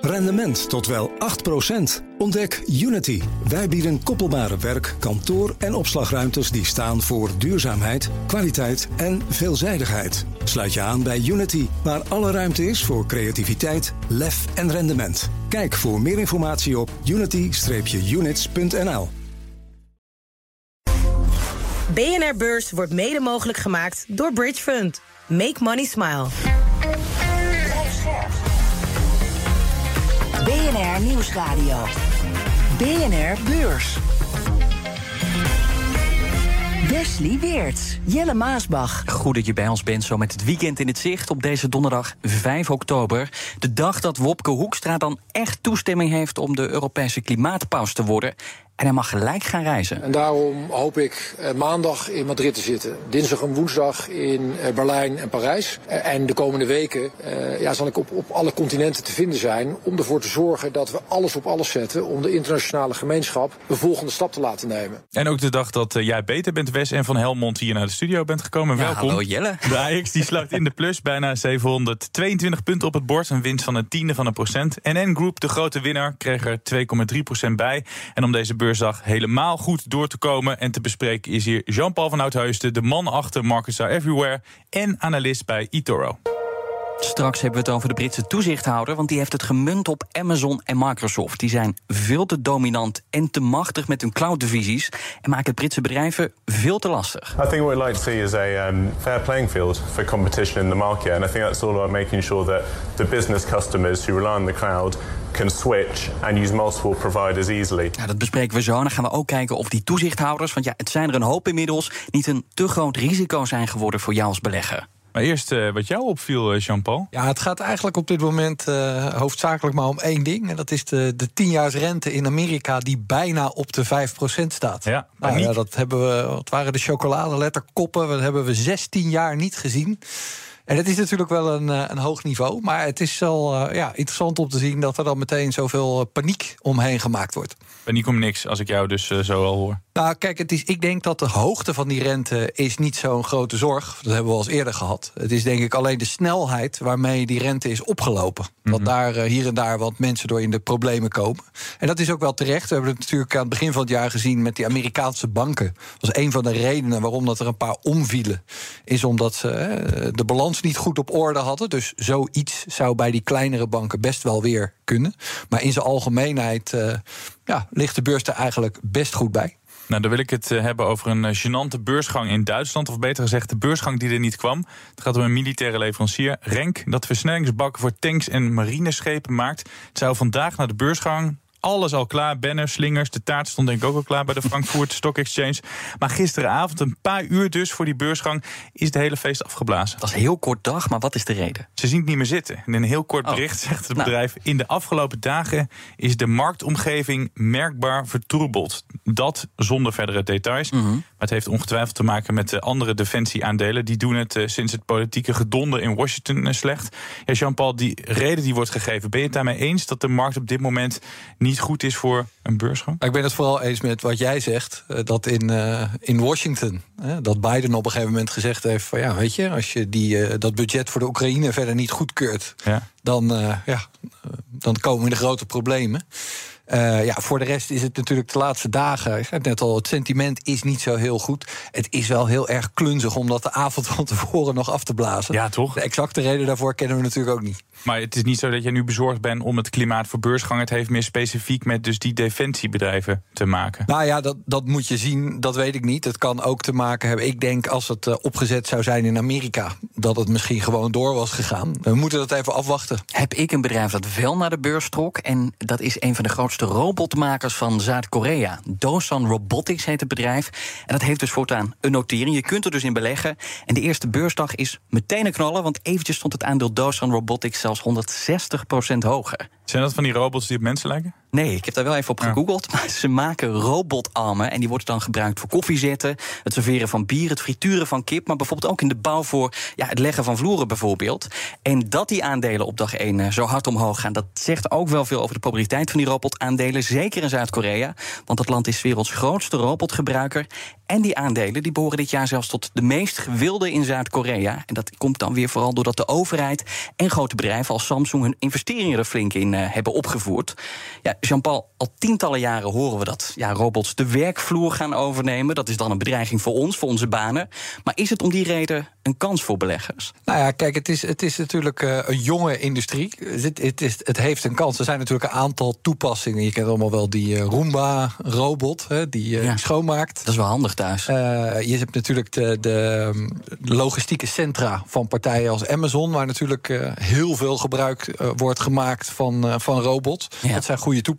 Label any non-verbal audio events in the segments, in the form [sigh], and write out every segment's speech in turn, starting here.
Rendement tot wel 8%. Ontdek Unity. Wij bieden koppelbare werk, kantoor en opslagruimtes die staan voor duurzaamheid, kwaliteit en veelzijdigheid. Sluit je aan bij Unity, waar alle ruimte is voor creativiteit, lef en rendement. Kijk voor meer informatie op unity-units.nl. BNR Beurs wordt mede mogelijk gemaakt door Bridge Fund. Make money smile. BNR Nieuwsradio. BNR Beurs. Wesley Weerts, Jelle Maasbach. Goed dat je bij ons bent, zo met het weekend in het zicht op deze donderdag 5 oktober. De dag dat Wopke Hoekstra dan echt toestemming heeft om de Europese klimaatpaus te worden. En hij mag gelijk gaan reizen. En daarom hoop ik eh, maandag in Madrid te zitten. Dinsdag en woensdag in eh, Berlijn en Parijs. Eh, en de komende weken ja, zal ik op, op alle continenten te vinden zijn. Om ervoor te zorgen dat we alles op alles zetten. Om de internationale gemeenschap een volgende stap te laten nemen. En ook de dag dat jij beter bent, Wes, en van Helmond hier naar de studio bent gekomen. Ja, Welkom. hallo Jelle. De Ajax die slaagt in de plus bijna 722 punten op het bord. Een winst van een tiende van een procent. NN Group, de grote winnaar, kreeg er 2,3 procent bij. En om deze beursdag helemaal goed door te komen en te bespreken is hier Jean-Paul van Oudheusden, de man achter Markets Are Everywhere en analist bij eToro. Straks hebben we het over de Britse toezichthouder, want die heeft het gemunt op Amazon en Microsoft. Die zijn veel te dominant en te machtig met hun cloud-divisies en maken het Britse bedrijven veel te lastig. I think what we'd like to see is a um, fair playing field for competition in the market, and I think that's all about making sure that the business customers who rely on the cloud can switch and use multiple providers easily. Ja, dat bespreken we zo. En dan gaan we ook kijken of die toezichthouders, want ja, het zijn er een hoop inmiddels, niet een te groot risico zijn geworden voor jou als belegger. Maar eerst uh, wat jou opviel, uh, Jean-Paul. Ja, het gaat eigenlijk op dit moment uh, hoofdzakelijk maar om één ding. En dat is de, de 10-jaarsrente in Amerika die bijna op de 5% staat. Ja, nou, ja, dat hebben we, wat waren de chocoladeletterkoppen? Dat hebben we 16 jaar niet gezien. En het is natuurlijk wel een, een hoog niveau. Maar het is wel uh, ja, interessant om te zien dat er dan meteen zoveel paniek omheen gemaakt wordt. Paniek om niks, als ik jou dus zo al hoor. Nou, kijk, het is, ik denk dat de hoogte van die rente is niet zo'n grote zorg. Dat hebben we al eens eerder gehad. Het is denk ik alleen de snelheid waarmee die rente is opgelopen. Dat mm -hmm. daar uh, hier en daar wat mensen door in de problemen komen. En dat is ook wel terecht. We hebben het natuurlijk aan het begin van het jaar gezien met die Amerikaanse banken. Dat was een van de redenen waarom dat er een paar omvielen. Is omdat ze uh, de balans niet goed op orde hadden. Dus zoiets zou bij die kleinere banken best wel weer kunnen. Maar in zijn algemeenheid uh, ja, ligt de beurs er eigenlijk best goed bij. Nou, dan wil ik het hebben over een gênante beursgang in Duitsland. Of beter gezegd, de beursgang die er niet kwam. Het gaat om een militaire leverancier, Renk, dat versnellingsbakken voor tanks en marineschepen maakt. Het zou vandaag naar de beursgang alles al klaar. Banners, slingers, de taart stond denk ik ook al klaar bij de Frankfurt [laughs] Stock Exchange. Maar gisteravond, een paar uur dus voor die beursgang, is het hele feest afgeblazen. Dat is een heel kort dag, maar wat is de reden? Ze zien het niet meer zitten. In een heel kort bericht oh. zegt het nou. bedrijf... in de afgelopen dagen is de marktomgeving merkbaar vertroebeld. Dat zonder verdere details. Mm -hmm. Maar het heeft ongetwijfeld te maken met de andere defensieaandelen. Die doen het uh, sinds het politieke gedonder in Washington uh, slecht. Ja, Jean-Paul, die reden die wordt gegeven... ben je het daarmee eens dat de markt op dit moment... niet goed is voor een beursgang? Ik ben het vooral eens met wat jij zegt. Dat in, uh, in Washington, uh, dat Biden op een gegeven moment gezegd heeft... van ja, weet je, als je die, uh, dat budget voor de Oekraïne verder niet goedkeurt... Ja. Dan, ja, dan komen we in de grote problemen. Uh, ja, voor de rest is het natuurlijk de laatste dagen. Ik zei net al, het sentiment is niet zo heel goed. Het is wel heel erg klunzig om dat de avond van tevoren nog af te blazen. Ja, toch? De exacte reden daarvoor kennen we natuurlijk ook niet. Maar het is niet zo dat je nu bezorgd bent om het klimaat voor beursgang. Het heeft meer specifiek met dus die defensiebedrijven te maken. Nou ja, dat, dat moet je zien. Dat weet ik niet. Het kan ook te maken hebben. Ik denk als het uh, opgezet zou zijn in Amerika, dat het misschien gewoon door was gegaan. We moeten dat even afwachten. Heb ik een bedrijf dat wel naar de beurs trok? En dat is een van de grootste robotmakers van Zuid-Korea. Dosan Robotics heet het bedrijf. En dat heeft dus voortaan een notering. Je kunt er dus in beleggen. En de eerste beursdag is meteen een knallen. Want eventjes stond het aandeel Dosan Robotics zelfs 160% hoger. Zijn dat van die robots die op mensen lijken? Nee, ik heb daar wel even op gegoogeld. Maar ze maken robotarmen en die worden dan gebruikt voor koffiezetten, het serveren van bier, het frituren van kip, maar bijvoorbeeld ook in de bouw voor ja, het leggen van vloeren bijvoorbeeld. En dat die aandelen op dag 1 zo hard omhoog gaan, dat zegt ook wel veel over de populariteit van die robotaandelen, zeker in Zuid-Korea, want dat land is werelds grootste robotgebruiker. En die aandelen die behoren dit jaar zelfs tot de meest gewilde in Zuid-Korea. En dat komt dan weer vooral doordat de overheid en grote bedrijven als Samsung hun investeringen er flink in, hebben opgevoerd. Ja, Jean-Paul, al tientallen jaren horen we dat ja, robots de werkvloer gaan overnemen. Dat is dan een bedreiging voor ons, voor onze banen. Maar is het om die reden een kans voor beleggers? Nou ja, kijk, het is, het is natuurlijk uh, een jonge industrie. Het, het, is, het heeft een kans. Er zijn natuurlijk een aantal toepassingen. Je kent allemaal wel die uh, Roomba-robot, die uh, ja. schoonmaakt. Dat is wel handig thuis. je hebt natuurlijk de, de, logistieke centra van partijen als Amazon... waar natuurlijk heel veel gebruik wordt gemaakt van, van robots. Ja. Dat zijn goede toepassingen.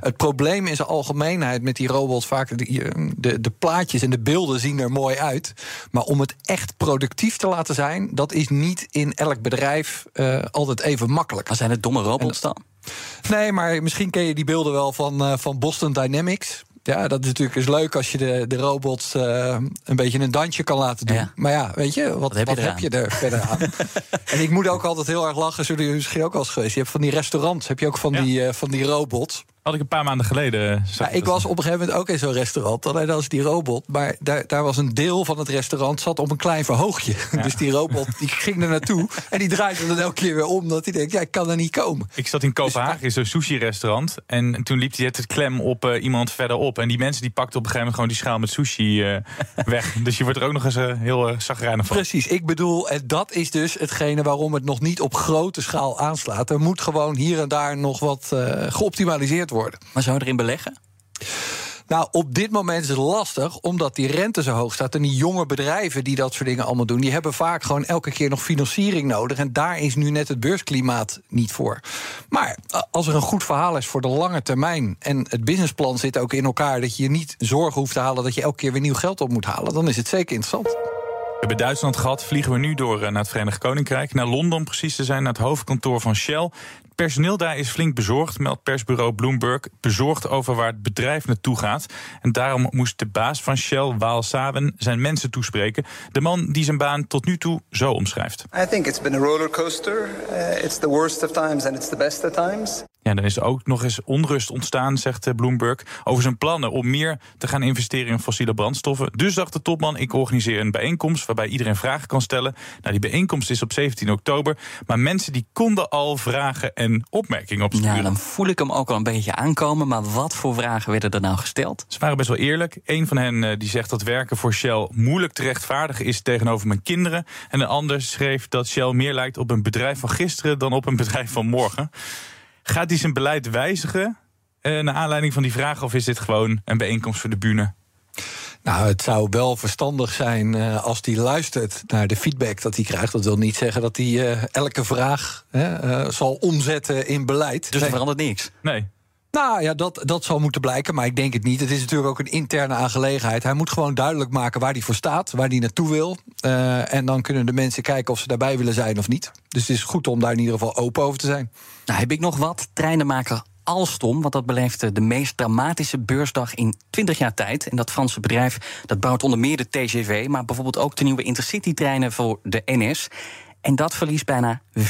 Het probleem in zijn algemeenheid met die robots... vaak de, de, de plaatjes en de beelden zien er mooi uit. Maar om het echt productief te laten zijn... dat is niet in elk bedrijf uh, altijd even makkelijk. Maar zijn het domme robots dan? Nee, maar misschien ken je die beelden wel van, uh, van Boston Dynamics. Ja, dat is natuurlijk eens leuk als je de, de robots uh, een beetje een dansje kan laten doen. Ja. Maar ja, weet je, wat, wat, heb, je, wat heb je, er verder aan? [laughs] en ik moet ook altijd heel erg lachen, zullen jullie misschien ook al eens geweest. Je hebt van die restaurants, heb je ook van, ja. die, uh, van die robots. Had ik een paar maanden geleden. Ja, ik was op een gegeven moment ook in zo'n restaurant. Alleen dat was die robot. Maar daar, daar was een deel van het restaurant zat op een klein verhoogje. Ja. Dus die robot die ging er naartoe. [laughs] En die draaide dan elke keer weer om. Dat hij denkt, ja, ik kan er niet komen. Ik zat in Kopenhagen in zo'n sushi-restaurant. En toen liep hij het klem op uh, iemand verderop. En die mensen die pakten op een gegeven moment gewoon die schaal met sushi uh, weg. [laughs] Dus je wordt er ook nog eens uh, heel uh, zagrijnig van. Precies, ik bedoel, en dat is dus hetgene waarom het nog niet op grote schaal aanslaat. Er moet gewoon hier en daar nog wat geoptimaliseerd worden worden. Maar zou je erin beleggen? Nou, op dit moment is het lastig, omdat die rente zo hoog staat. En die jonge bedrijven die dat soort dingen allemaal doen, die hebben vaak gewoon elke keer nog financiering nodig. En daar is nu net het beursklimaat niet voor. Maar als er een goed verhaal is voor de lange termijn. en het businessplan zit ook in elkaar. dat je je niet zorgen hoeft te halen dat je elke keer weer nieuw geld op moet halen. dan is het zeker interessant. We hebben Duitsland gehad, vliegen we nu door naar het Verenigd Koninkrijk. Naar Londen precies te zijn, naar het hoofdkantoor van Shell personeel daar is flink bezorgd, meldt persbureau Bloomberg. Bezorgd over waar het bedrijf naartoe gaat. En daarom moest de baas van Shell, Waal Saben, zijn mensen toespreken. De man die zijn baan tot nu toe zo omschrijft. I think it's been a rollercoaster. Uh, it's the worst of times and it's the best of times. Ja, dan is er ook nog eens onrust ontstaan, zegt eh, Bloomberg, over zijn plannen om meer te gaan investeren in fossiele brandstoffen. Dus dacht de topman, ik organiseer een bijeenkomst waarbij iedereen vragen kan stellen. Nou, die bijeenkomst is op 17 oktober, maar mensen die konden al vragen en opmerkingen opsturen. Ja, dan voel ik hem ook al een beetje aankomen, maar wat voor vragen werden er nou gesteld? Ze waren best wel eerlijk. Een van hen eh, die zegt dat werken voor Shell moeilijk te rechtvaardigen is tegenover mijn kinderen. En een ander schreef dat Shell meer lijkt op een bedrijf van gisteren dan op een bedrijf van morgen. Gaat hij zijn beleid wijzigen uh, naar aanleiding van die vraag? Of is dit gewoon een bijeenkomst voor de bühne? Nou, het zou wel verstandig zijn uh, als hij luistert naar de feedback dat hij krijgt. Dat wil niet zeggen dat hij uh, elke vraag uh, zal omzetten in beleid. Dus er verandert niks? Nee. Nou ja, dat, dat zal moeten blijken, maar ik denk het niet. Het is natuurlijk ook een interne aangelegenheid. Hij moet gewoon duidelijk maken waar hij voor staat, waar hij naartoe wil. Uh, en dan kunnen de mensen kijken of ze daarbij willen zijn of niet. Dus het is goed om daar in ieder geval open over te zijn. Nou, heb ik nog wat. Treinenmaker Alstom, want dat beleefde de meest dramatische beursdag in 20 jaar tijd. En dat Franse bedrijf dat bouwt onder meer de TGV, maar bijvoorbeeld ook de nieuwe Intercity-treinen voor de NS. En dat verliest bijna 40%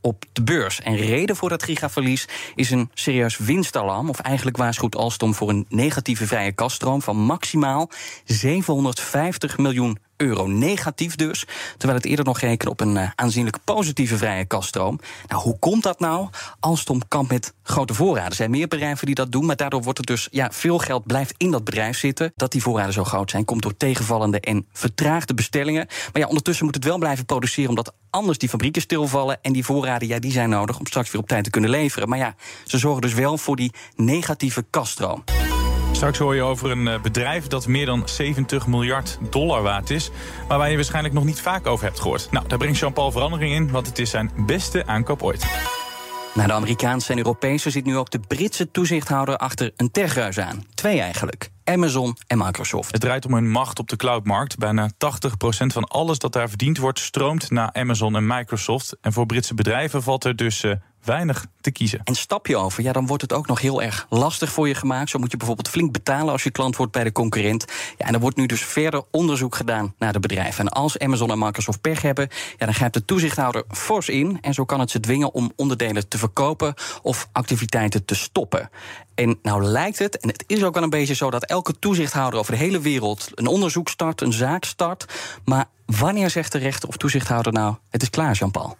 op de beurs. En reden voor dat gigaverlies is een serieus winstalarm. Of eigenlijk waarschuwt Alstom voor een negatieve vrije kaststroom van maximaal 750 miljoen euro. Negatief dus, terwijl het eerder nog rekende op een uh, aanzienlijk positieve vrije kaststroom. Nou, hoe komt dat nou? Alstom kampt met grote voorraden. Er zijn meer bedrijven die dat doen, maar daardoor wordt het dus ja, veel geld blijft in dat bedrijf zitten. Dat die voorraden zo groot zijn, komt door tegenvallende en vertraagde bestellingen. Maar ja, ondertussen moet het wel blijven produceren, omdat anders die fabrieken stilvallen. En die voorraden, ja, die zijn nodig om straks weer op tijd te kunnen leveren. Maar ja, ze zorgen dus wel voor die negatieve kaststroom. Straks hoor je over een eh, bedrijf dat meer dan 70 miljard dollar waard is. Maar waar je waarschijnlijk nog niet vaak over hebt gehoord. Nou, daar brengt Jean-Paul verandering in, want het is zijn beste aankoop ooit. Na de Amerikaanse en Europese zit nu ook de Britse toezichthouder achter een techreus aan. Twee eigenlijk. Amazon en Microsoft. Het draait om hun macht op de cloudmarkt. Bijna 80% van alles dat daar verdiend wordt stroomt naar Amazon en Microsoft. En voor Britse bedrijven valt er dus uh, weinig te kiezen. En stap je over, ja, dan wordt het ook nog heel erg lastig voor je gemaakt. Zo moet je bijvoorbeeld flink betalen als je klant wordt bij de concurrent. Ja, en er wordt nu dus verder onderzoek gedaan naar de bedrijven. En als Amazon en Microsoft pech hebben, ja, dan grijpt de toezichthouder fors in. En zo kan het ze dwingen om onderdelen te verkopen of activiteiten te stoppen. En nou lijkt het, en het is ook wel een beetje zo, dat elke toezichthouder over de hele wereld een onderzoek start, een zaak start. Maar wanneer zegt de rechter of toezichthouder nou: het is klaar, Jean-Paul?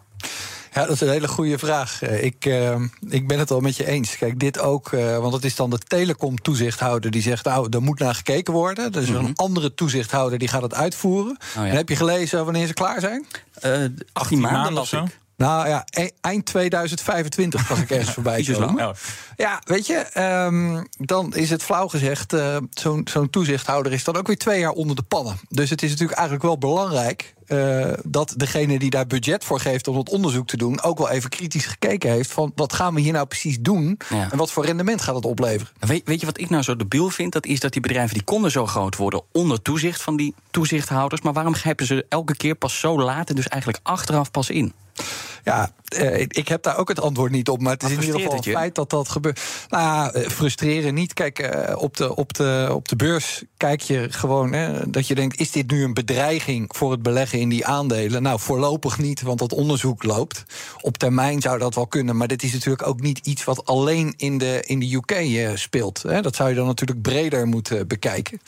Ja, dat is een hele goede vraag. Eh, ik, uh, ik ben het al met je eens. Kijk, dit ook, uh, want het is dan de telecom-toezichthouder die zegt... nou, er moet naar gekeken worden. Is mm -hmm. een andere toezichthouder die gaat het uitvoeren. Oh, ja. En heb je gelezen wanneer ze klaar zijn? Uh, 18 maanden, las ik. Nou ja, e eind 2025 zag ik [laughs] ergens voorbij komen. Ja, weet je, um, dan is het flauw gezegd... Uh, zo'n zo toezichthouder is dan ook weer twee jaar onder de pannen. Dus het is natuurlijk eigenlijk wel belangrijk... Uh, dat degene die daar budget voor geeft om het onderzoek te doen... ook wel even kritisch gekeken heeft van wat gaan we hier nou precies doen... Ja. en wat voor rendement gaat het opleveren. Weet, weet je wat ik nou zo debiel vind? Dat is dat die bedrijven die konden zo groot worden... onder toezicht van die toezichthouders. Maar waarom grijpen ze elke keer pas zo laat... en dus eigenlijk achteraf pas in? Ja, eh, ik heb daar ook het antwoord niet op. Maar het is in ieder geval een feit dat dat gebeurt. Nou ja, eh, frustreren niet. Kijk, eh, op, de, op, de, op de beurs kijk je gewoon hè, dat je denkt: is dit nu een bedreiging voor het beleggen in die aandelen? Nou, voorlopig niet, want dat onderzoek loopt. Op termijn zou dat wel kunnen. Maar dit is natuurlijk ook niet iets wat alleen in de, in de UK speelt. Hè. Dat zou je dan natuurlijk breder moeten bekijken.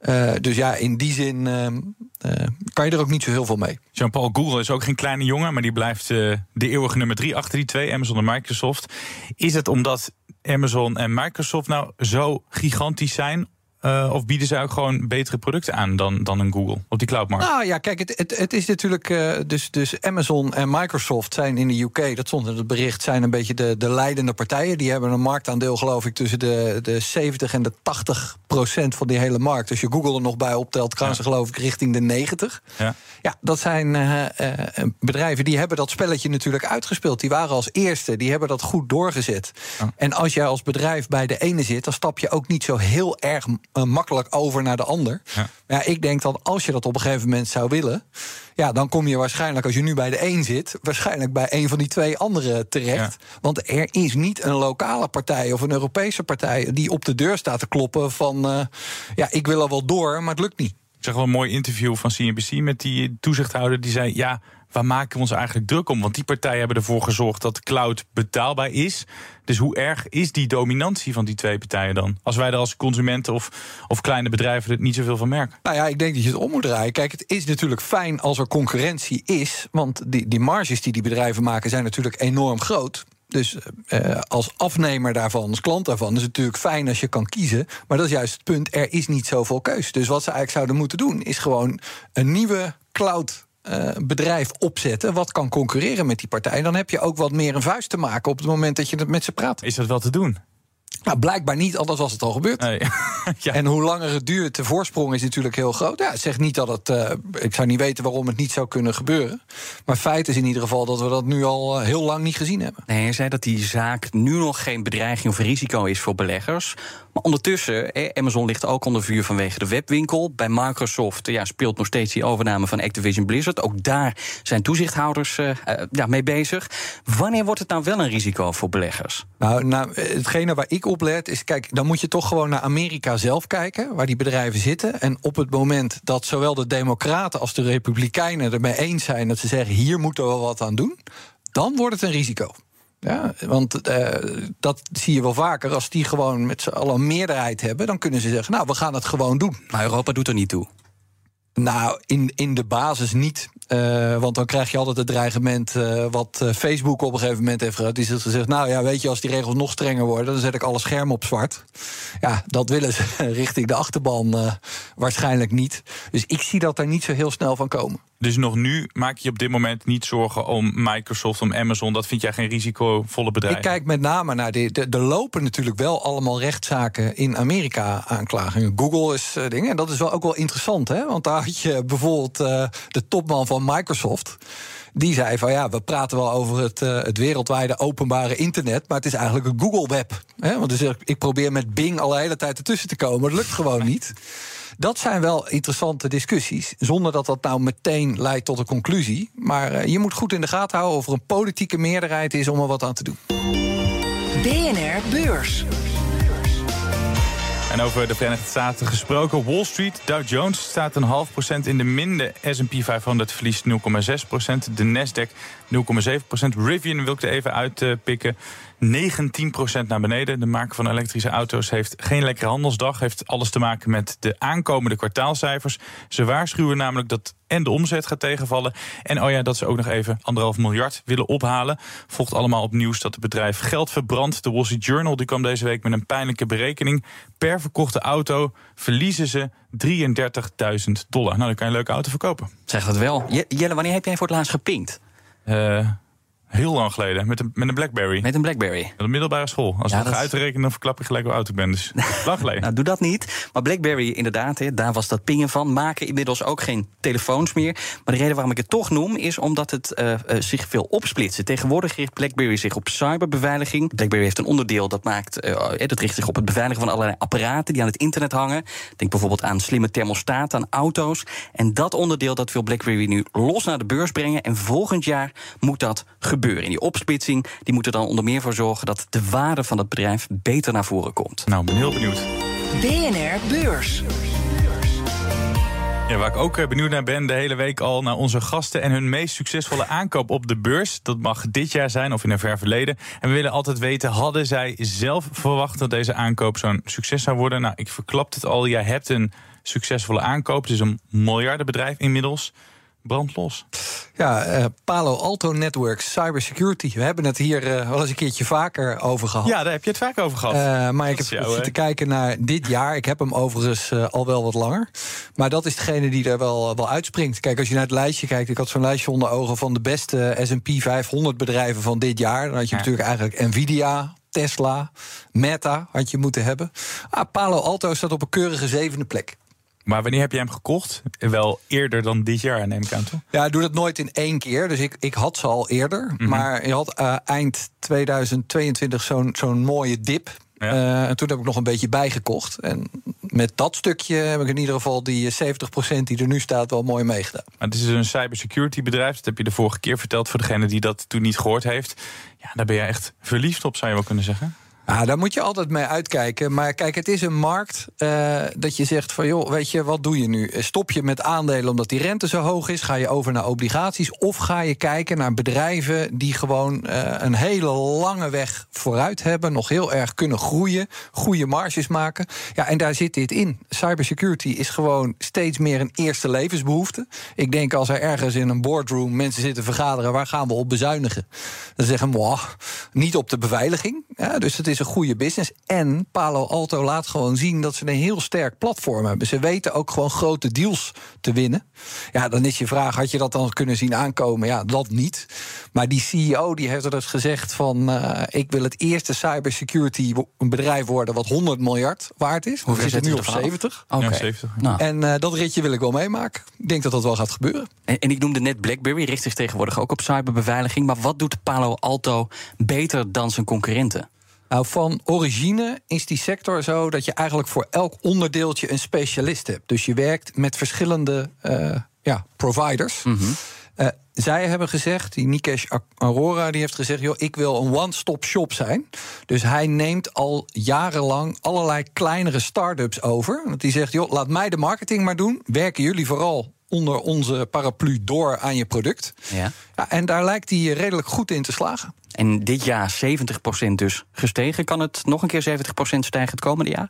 Uh, dus ja, in die zin uh, uh, kan je er ook niet zo heel veel mee. Jean-Paul Google is ook geen kleine jongen, maar die blijft de eeuwige nummer drie achter die twee, Amazon en Microsoft. Is het omdat Amazon en Microsoft nou zo gigantisch zijn? Uh, of bieden ze ook gewoon betere producten aan dan, dan een Google op die cloudmarkt? Nou ja, kijk, het, het, het is natuurlijk. Uh, dus, dus Amazon en Microsoft zijn in de UK, dat stond in het bericht, zijn een beetje de, de leidende partijen. Die hebben een marktaandeel, geloof ik, tussen de, de 70 en de 80 procent van die hele markt. Als je Google er nog bij optelt, gaan ja. ze, geloof ik, richting de 90. Ja, ja dat zijn uh, bedrijven die hebben dat spelletje natuurlijk uitgespeeld. Die waren als eerste, die hebben dat goed doorgezet. Ja. En als jij als bedrijf bij de ene zit, dan stap je ook niet zo heel erg uh, makkelijk over naar de ander. Ja. ja, ik denk dat als je dat op een gegeven moment zou willen, ja, dan kom je waarschijnlijk, als je nu bij de een zit, waarschijnlijk bij een van die twee anderen terecht. Ja. Want er is niet een lokale partij of een Europese partij die op de deur staat te kloppen van, uh, ja, ik wil er wel door, maar het lukt niet. Ik zag wel een mooi interview van CNBC met die toezichthouder. Die zei: Ja, waar maken we ons eigenlijk druk om? Want die partijen hebben ervoor gezorgd dat cloud betaalbaar is. Dus hoe erg is die dominantie van die twee partijen dan? Als wij er als consumenten of, of kleine bedrijven er niet zoveel van merken. Nou ja, ik denk dat je het om moet draaien. Kijk, het is natuurlijk fijn als er concurrentie is. Want die, die marges die die bedrijven maken zijn natuurlijk enorm groot. Dus uh, als afnemer daarvan, als klant daarvan, is het natuurlijk fijn als je kan kiezen. Maar dat is juist het punt: er is niet zoveel keus. Dus wat ze eigenlijk zouden moeten doen, is gewoon een nieuwe cloud uh, bedrijf opzetten wat kan concurreren met die partij. Dan heb je ook wat meer een vuist te maken op het moment dat je met ze praat. Is dat wel te doen? Nou, blijkbaar niet, anders was het al gebeurd. Nee. [laughs] ja. En hoe langer het duurt, de voorsprong is natuurlijk heel groot. Ja, het zegt niet dat het. Uh, ik zou niet weten waarom het niet zou kunnen gebeuren. Maar feit is in ieder geval dat we dat nu al uh, heel lang niet gezien hebben. Nee, hij zei dat die zaak nu nog geen bedreiging of risico is voor beleggers. Maar ondertussen, eh, Amazon ligt ook onder vuur vanwege de webwinkel. Bij Microsoft ja, speelt nog steeds die overname van Activision Blizzard. Ook daar zijn toezichthouders uh, ja, mee bezig. Wanneer wordt het nou wel een risico voor beleggers? Nou, nou hetgene waar ik op let is, kijk, dan moet je toch gewoon naar Amerika zelf kijken, waar die bedrijven zitten. En op het moment dat zowel de Democraten als de Republikeinen ermee eens zijn dat ze zeggen: hier moeten we wat aan doen, dan wordt het een risico. Ja, want uh, dat zie je wel vaker. Als die gewoon met z'n allen een meerderheid hebben, dan kunnen ze zeggen: Nou, we gaan het gewoon doen. Maar Europa doet er niet toe. Nou, in, in de basis niet. Uh, want dan krijg je altijd het dreigement uh, wat uh, Facebook op een gegeven moment heeft gehad. Die gezegd, nou ja, weet je, als die regels nog strenger worden... dan zet ik alle schermen op zwart. Ja, dat willen ze [laughs] richting de achterban waarschijnlijk niet. Dus ik zie dat er niet zo heel snel van komen. Dus nog nu maak je op dit moment niet zorgen om Microsoft, om Amazon. Dat vind jij geen risicovolle bedrijf? Ik kijk met name naar de. Er lopen natuurlijk wel allemaal rechtszaken in Amerika aanklagingen. Google is dingen. En dat is wel ook wel interessant, hè? Want daar had je bijvoorbeeld de topman van Microsoft. Die zei van ja, we praten wel over het, uh, het wereldwijde openbare internet, maar het is eigenlijk een Google Web. Hè? Want dus ik probeer met Bing al de hele tijd ertussen te komen. Dat lukt gewoon niet. Dat zijn wel interessante discussies. Zonder dat dat nou meteen leidt tot een conclusie. Maar uh, je moet goed in de gaten houden of er een politieke meerderheid is om er wat aan te doen. BNR Beurs. En over de Verenigde Staten gesproken. Wall Street, Dow Jones staat een half procent in de min. De S&P 500 verliest 0,6 procent. De Nasdaq 0,7 procent. Rivian wil ik er even uitpikken. 19 procent naar beneden. De maker van elektrische auto's heeft geen lekkere handelsdag. Heeft alles te maken met de aankomende kwartaalcijfers. Ze waarschuwen namelijk dat en de omzet gaat tegenvallen. En oh ja, dat ze ook nog even anderhalf miljard willen ophalen. Volgt allemaal op nieuws dat het bedrijf geld verbrandt. De Wall Street Journal die kwam deze week met een pijnlijke berekening. Per verkochte auto verliezen ze 33.000 dollar. Nou, dan kan je een leuke auto verkopen. Zeg dat wel. Jelle, wanneer heb jij voor het laatst gepinkt? Uh, Heel lang geleden, met een, met een Blackberry. Met een Blackberry. Met een middelbare school. Als ja, dat... uitrekenen, dan verklap je gelijk hoe oud ik ben. Dus [laughs] lang geleden. nou, doe dat niet. Maar Blackberry, inderdaad, hè, daar was dat pingen van. Maken inmiddels ook geen telefoons meer. Maar de reden waarom ik het toch noem, is omdat het uh, uh, zich veel opsplitst. Tegenwoordig richt Blackberry zich op cyberbeveiliging. Blackberry heeft een onderdeel dat maakt, uh, dat richt zich op het beveiligen van allerlei apparaten die aan het internet hangen. Denk bijvoorbeeld aan slimme thermostaten, aan auto's. En dat onderdeel dat wil Blackberry nu los naar de beurs brengen. En volgend jaar moet dat gebeuren. In die opsplitsing die moeten dan onder meer voor zorgen dat de waarde van het bedrijf beter naar voren komt. Nou, ben heel benieuwd. BNR Beurs. Ja, waar ik ook eh, benieuwd naar ben, de hele week al naar onze gasten en hun meest succesvolle aankoop op de beurs. Dat mag dit jaar zijn of in een ver verleden. En we willen altijd weten, hadden zij zelf verwacht dat deze aankoop zo'n succes zou worden? Nou, ik verklap het al. Jij hebt een succesvolle aankoop. Het is een miljardenbedrijf inmiddels brandlos. Ja, uh, Palo Alto Networks, cybersecurity. We hebben het hier uh, wel eens een keertje vaker over gehad. Ja, daar heb je het vaak over gehad. Uh, maar ik heb te kijken naar dit jaar. Ik heb hem overigens al wel wat langer. Maar dat is degene die er wel, wel uitspringt. Kijk, als je naar het lijstje kijkt. Ik had zo'n lijstje onder ogen van de beste S&P 500 bedrijven van dit jaar. Dan had je natuurlijk eigenlijk Nvidia, Tesla, Meta had je moeten hebben. Ah, Palo Alto staat op een keurige zevende plek. Maar wanneer heb jij hem gekocht? Wel eerder dan dit jaar, neem ik aan toe. Ja, ik doe dat nooit in één keer. Dus ik, ik had ze al eerder. Mhm. Maar je had uh, eind 2022 zo'n zo'n mooie dip. Uh, en toen heb ik nog een beetje bijgekocht. En met dat stukje heb ik in ieder geval die 70% die er nu staat wel mooi meegedaan. Maar het is een cybersecurity bedrijf. Dat heb je de vorige keer verteld voor degene die dat toen niet gehoord heeft. Ja, daar ben je echt verliefd op, zou je wel kunnen zeggen. Ja, daar moet je altijd mee uitkijken. Maar kijk, het is een markt uh, dat je zegt van... joh, weet je, wat doe je nu? Stop je met aandelen omdat die rente zo hoog is? Ga je over naar obligaties? Of ga je kijken naar bedrijven die gewoon uh, een hele lange weg vooruit hebben... nog heel erg kunnen groeien, goede marges maken? Ja, en daar zit dit in. Cybersecurity is gewoon steeds meer een eerste levensbehoefte. Ik denk als er ergens in een boardroom mensen zitten vergaderen... waar gaan we op bezuinigen? Dan zeggen we, niet op de beveiliging. Dus het is een goede business. En Palo Alto laat gewoon zien dat ze een heel sterk platform hebben. Ze weten ook gewoon grote deals te winnen. Ja, dan is je vraag, had je dat dan kunnen zien aankomen? Ja, dat niet. Maar die CEO die heeft er dus gezegd van... Uh, ik wil het eerste cybersecurity bedrijf worden... wat 100 miljard waard is. Hoe zit het nu op 70? Oké. Ja, 70. Nou. En uh, dat ritje wil ik wel meemaken. Ik denk dat dat wel gaat gebeuren. En, en ik noemde net BlackBerry, richt zich tegenwoordig ook op cyberbeveiliging. Maar wat doet Palo Alto beter dan zijn concurrenten? Nou, van origine is die sector zo dat je eigenlijk voor elk onderdeeltje een specialist hebt. Dus je werkt met verschillende uh, ja, providers. Mm -hmm. uh, zij hebben gezegd, die Nikesh Aurora, die heeft gezegd: joh, ik wil een one-stop shop zijn. Dus hij neemt al jarenlang allerlei kleinere start-ups over. Want die zegt: joh, laat mij de marketing maar doen. Werken jullie vooral onder onze paraplu door aan je product. Ja. ja en daar lijkt hij redelijk goed in te slagen. En dit jaar 70% dus gestegen. Kan het nog een keer 70% stijgen het komende jaar?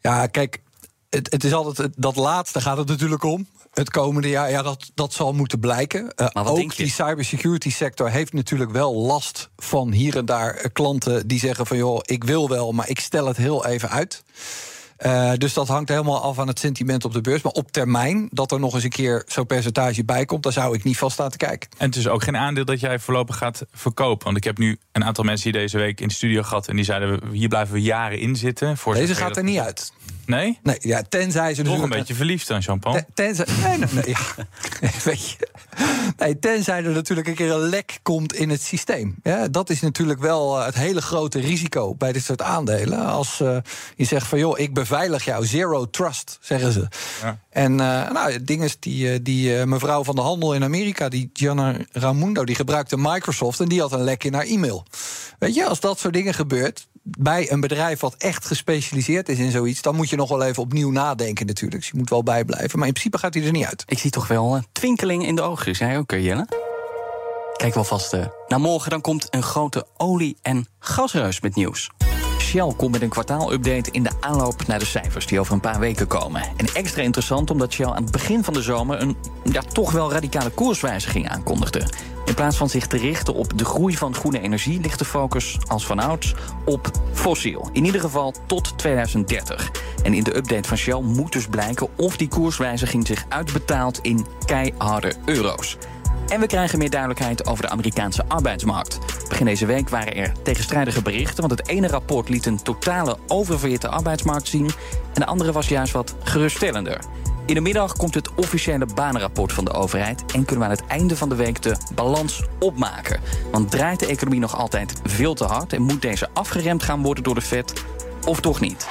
Ja, kijk, het, het, is altijd dat laatste gaat het natuurlijk om. Het komende jaar, ja, dat, dat zal moeten blijken. Uh, ook die cybersecurity sector heeft natuurlijk wel last van hier en daar klanten die zeggen van joh, ik wil wel, maar ik stel het heel even uit. Uh, dus dat hangt helemaal af aan het sentiment op de beurs. Maar op termijn, dat er nog eens een keer zo'n percentage bij komt, daar zou ik niet vast staan te kijken. En het is ook geen aandeel dat jij voorlopig gaat verkopen. Want ik heb nu een aantal mensen hier deze week in de studio gehad. En die zeiden: hier blijven we jaren in zitten. Voor Deze gaat er niet uit. Nee? Nee, ja, tenzij ze... Toch een beetje verliefd aan champagne? tenzij... Nee, nee, nee, ja. [laughs] Weet je. Nee, tenzij er natuurlijk een keer een lek komt in het systeem. Ja, dat is natuurlijk wel eh, het hele grote risico bij dit soort aandelen. Als uh, je zegt van, joh, ik beveilig jou. Zero trust, zeggen ze. Ja. En uh, nou, dingen die, die mevrouw van de handel in Amerika... die Gianna Ramundo, die gebruikte Microsoft... en die had een lek in haar e-mail. Weet je, als dat soort dingen gebeurt bij een bedrijf wat echt gespecialiseerd is in zoiets, dan moet je nog wel even opnieuw nadenken natuurlijk. Dus je moet wel bijblijven. Maar in principe gaat hij er niet uit. Ik zie toch wel een twinkeling in de ogen. Jij ook, Jelle? Kijk wel vast. Uh, naar morgen dan komt een grote olie- en gasreus met nieuws. Shell komt met een kwartaalupdate in de aanloop naar de cijfers die over een paar weken komen. En extra interessant omdat Shell aan het begin van de zomer een ja, toch wel radicale koerswijziging aankondigde. In plaats van zich te richten op de groei van groene energie, ligt de focus als vanouds op fossiel. In ieder geval tot 2030. En in de update van Shell moet dus blijken of die koerswijziging zich uitbetaalt in keiharde euro's. En we krijgen meer duidelijkheid over de Amerikaanse arbeidsmarkt. Begin deze week waren er tegenstrijdige berichten, want het ene rapport liet een totale oververhitte arbeidsmarkt zien en de andere was juist wat geruststellender. In de middag komt het officiële banenrapport van de overheid en kunnen we aan het einde van de week de balans opmaken. Want draait de economie nog altijd veel te hard en moet deze afgeremd gaan worden door de Fed of toch niet?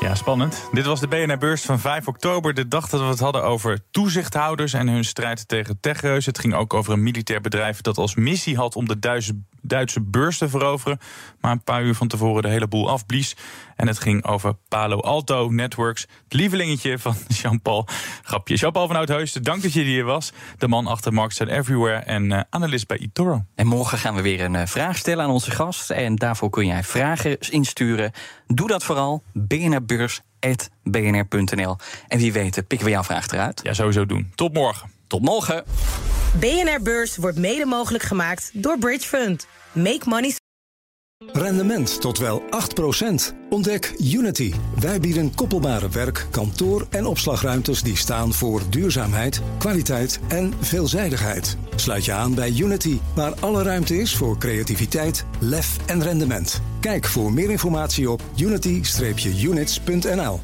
Ja, spannend. Dit was de BNR-beurs van 5 oktober. De dag dat we het hadden over toezichthouders en hun strijd tegen techreuzen. Het ging ook over een militair bedrijf dat als missie had om de Duitse, Duitse beurs te veroveren. Maar een paar uur van tevoren de hele boel afblies. En het ging over Palo Alto Networks. Het lievelingetje van [laughs] Jean-Paul. Grapje. Jean-Paul van Oudheusden, dank dat je hier was. De man achter Markets Everywhere en uh, analist bij eToro. En morgen gaan we weer een uh, vraag stellen aan onze gast. En daarvoor kun jij vragen insturen. Doe dat vooral. bnrbeurs.bnr.nl. En wie weet pikken we jouw vraag eruit. Ja, sowieso doen. Tot morgen. Tot morgen. BNR Beurs wordt mede mogelijk gemaakt door Bridge Fund. Make money Rendement tot wel 8%. Ontdek Unity. Wij bieden koppelbare werk, kantoor en opslagruimtes die staan voor duurzaamheid, kwaliteit en veelzijdigheid. Sluit je aan bij Unity, waar alle ruimte is voor creativiteit, lef en rendement. Kijk voor meer informatie op unity-units.nl.